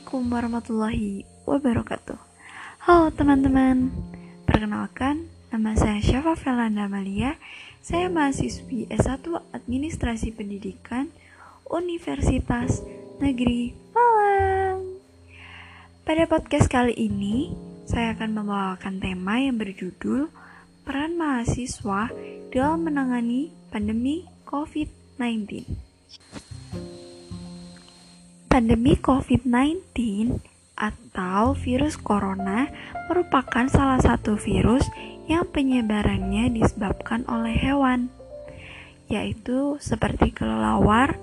Assalamualaikum warahmatullahi wabarakatuh. Halo teman-teman Perkenalkan, nama saya Syafa Felanda Malia Saya mahasiswi S1 Administrasi Pendidikan Universitas Negeri Malang. Pada podcast kali ini Saya akan membawakan tema yang berjudul Peran mahasiswa dalam menangani pandemi COVID-19 Pandemi COVID-19 atau virus corona merupakan salah satu virus yang penyebarannya disebabkan oleh hewan, yaitu seperti kelelawar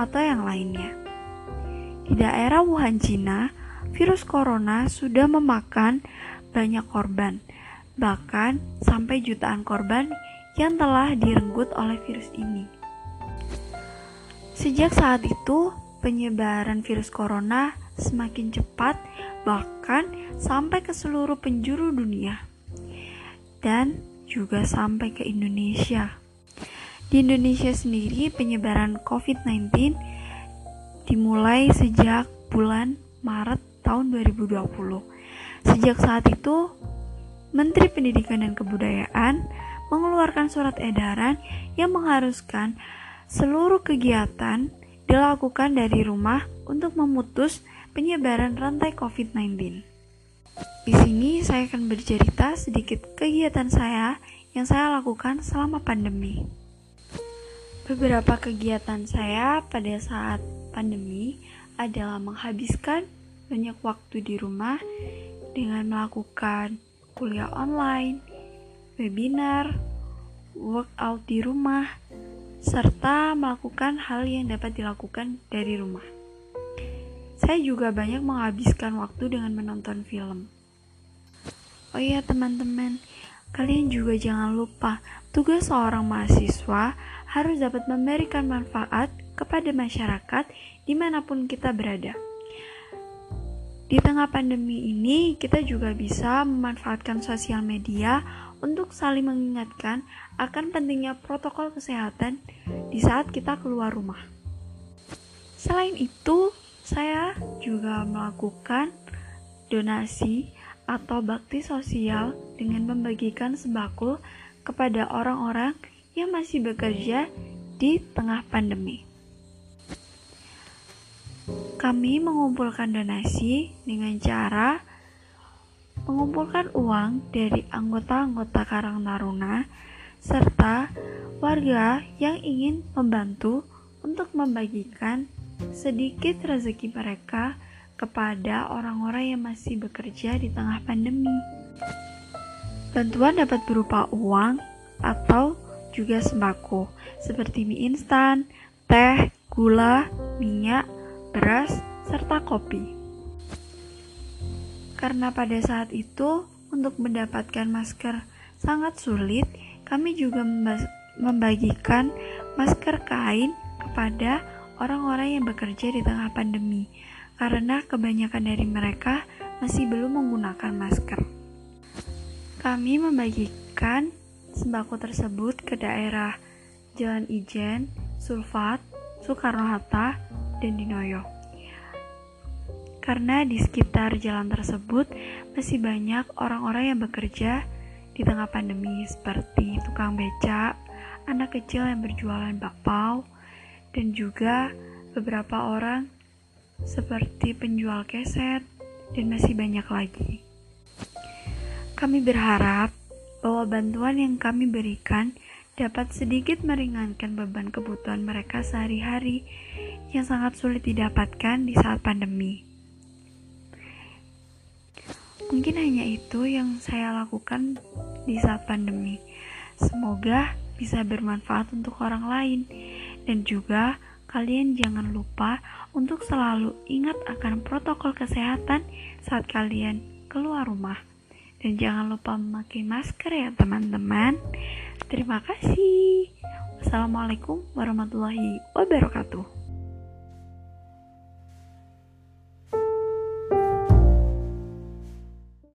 atau yang lainnya. Di daerah Wuhan, Cina, virus corona sudah memakan banyak korban, bahkan sampai jutaan korban yang telah direnggut oleh virus ini. Sejak saat itu, penyebaran virus corona semakin cepat, bahkan sampai ke seluruh penjuru dunia, dan juga sampai ke Indonesia. Di Indonesia sendiri, penyebaran COVID-19 dimulai sejak bulan Maret tahun 2020. Sejak saat itu, Menteri Pendidikan dan Kebudayaan mengeluarkan surat edaran yang mengharuskan seluruh kegiatan dilakukan dari rumah untuk memutus penyebaran rantai COVID-19. Di sini saya akan bercerita sedikit kegiatan saya yang saya lakukan selama pandemi. Beberapa kegiatan saya pada saat pandemi adalah menghabiskan banyak waktu di rumah dengan melakukan kuliah online, webinar, workout di rumah, serta melakukan hal yang dapat dilakukan dari rumah. Saya juga banyak menghabiskan waktu dengan menonton film. Oh iya teman-teman, kalian juga jangan lupa tugas seorang mahasiswa harus dapat memberikan manfaat kepada masyarakat di mana pun kita berada. Di tengah pandemi ini, kita juga bisa memanfaatkan sosial media untuk saling mengingatkan akan pentingnya protokol kesehatan di saat kita keluar rumah. Selain itu, saya juga melakukan donasi atau bakti sosial dengan membagikan sembako kepada orang-orang yang masih bekerja di tengah pandemi. Kami mengumpulkan donasi dengan cara mengumpulkan uang dari anggota-anggota Karang Taruna serta warga yang ingin membantu untuk membagikan sedikit rezeki mereka kepada orang-orang yang masih bekerja di tengah pandemi. Bantuan dapat berupa uang atau juga sembako seperti mie instan, teh, gula, minyak, beras, serta kopi. Karena pada saat itu, untuk mendapatkan masker sangat sulit, kami juga membagikan masker kain kepada orang-orang yang bekerja di tengah pandemi, karena kebanyakan dari mereka masih belum menggunakan masker. Kami membagikan sembako tersebut ke daerah Jalan Ijen, Sulfat, Soekarno-Hatta, dan Dinoyo karena di sekitar jalan tersebut masih banyak orang-orang yang bekerja di tengah pandemi seperti tukang becak, anak kecil yang berjualan bakpao, dan juga beberapa orang seperti penjual keset dan masih banyak lagi. Kami berharap bahwa bantuan yang kami berikan dapat sedikit meringankan beban kebutuhan mereka sehari-hari yang sangat sulit didapatkan di saat pandemi. Mungkin hanya itu yang saya lakukan di saat pandemi. Semoga bisa bermanfaat untuk orang lain, dan juga kalian jangan lupa untuk selalu ingat akan protokol kesehatan saat kalian keluar rumah. Dan jangan lupa memakai masker ya, teman-teman. Terima kasih. Wassalamualaikum warahmatullahi wabarakatuh.